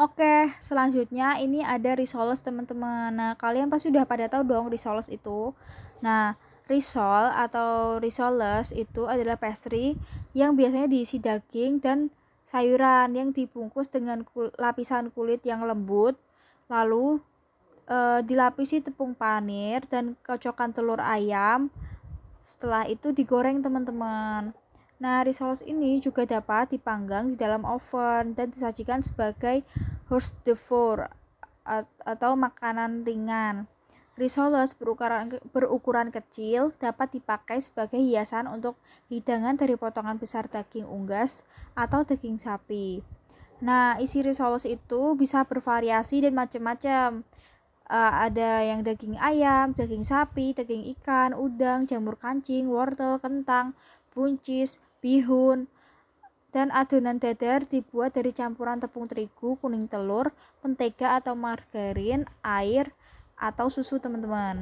Oke, selanjutnya ini ada risoles teman-teman. Nah, kalian pasti udah pada tahu dong risoles itu. Nah, risol atau risoles itu adalah pastry yang biasanya diisi daging dan sayuran yang dibungkus dengan kul lapisan kulit yang lembut, lalu e, dilapisi tepung panir dan kocokan telur ayam. Setelah itu digoreng teman-teman. Nah, risoles ini juga dapat dipanggang di dalam oven dan disajikan sebagai hors d'oeuvre atau makanan ringan. Risoles berukuran, berukuran kecil dapat dipakai sebagai hiasan untuk hidangan dari potongan besar daging unggas atau daging sapi. Nah, isi risoles itu bisa bervariasi dan macam-macam. Uh, ada yang daging ayam, daging sapi, daging ikan, udang, jamur kancing, wortel, kentang, buncis, bihun, dan adonan dadar dibuat dari campuran tepung terigu, kuning telur, mentega atau margarin, air, atau susu teman-teman.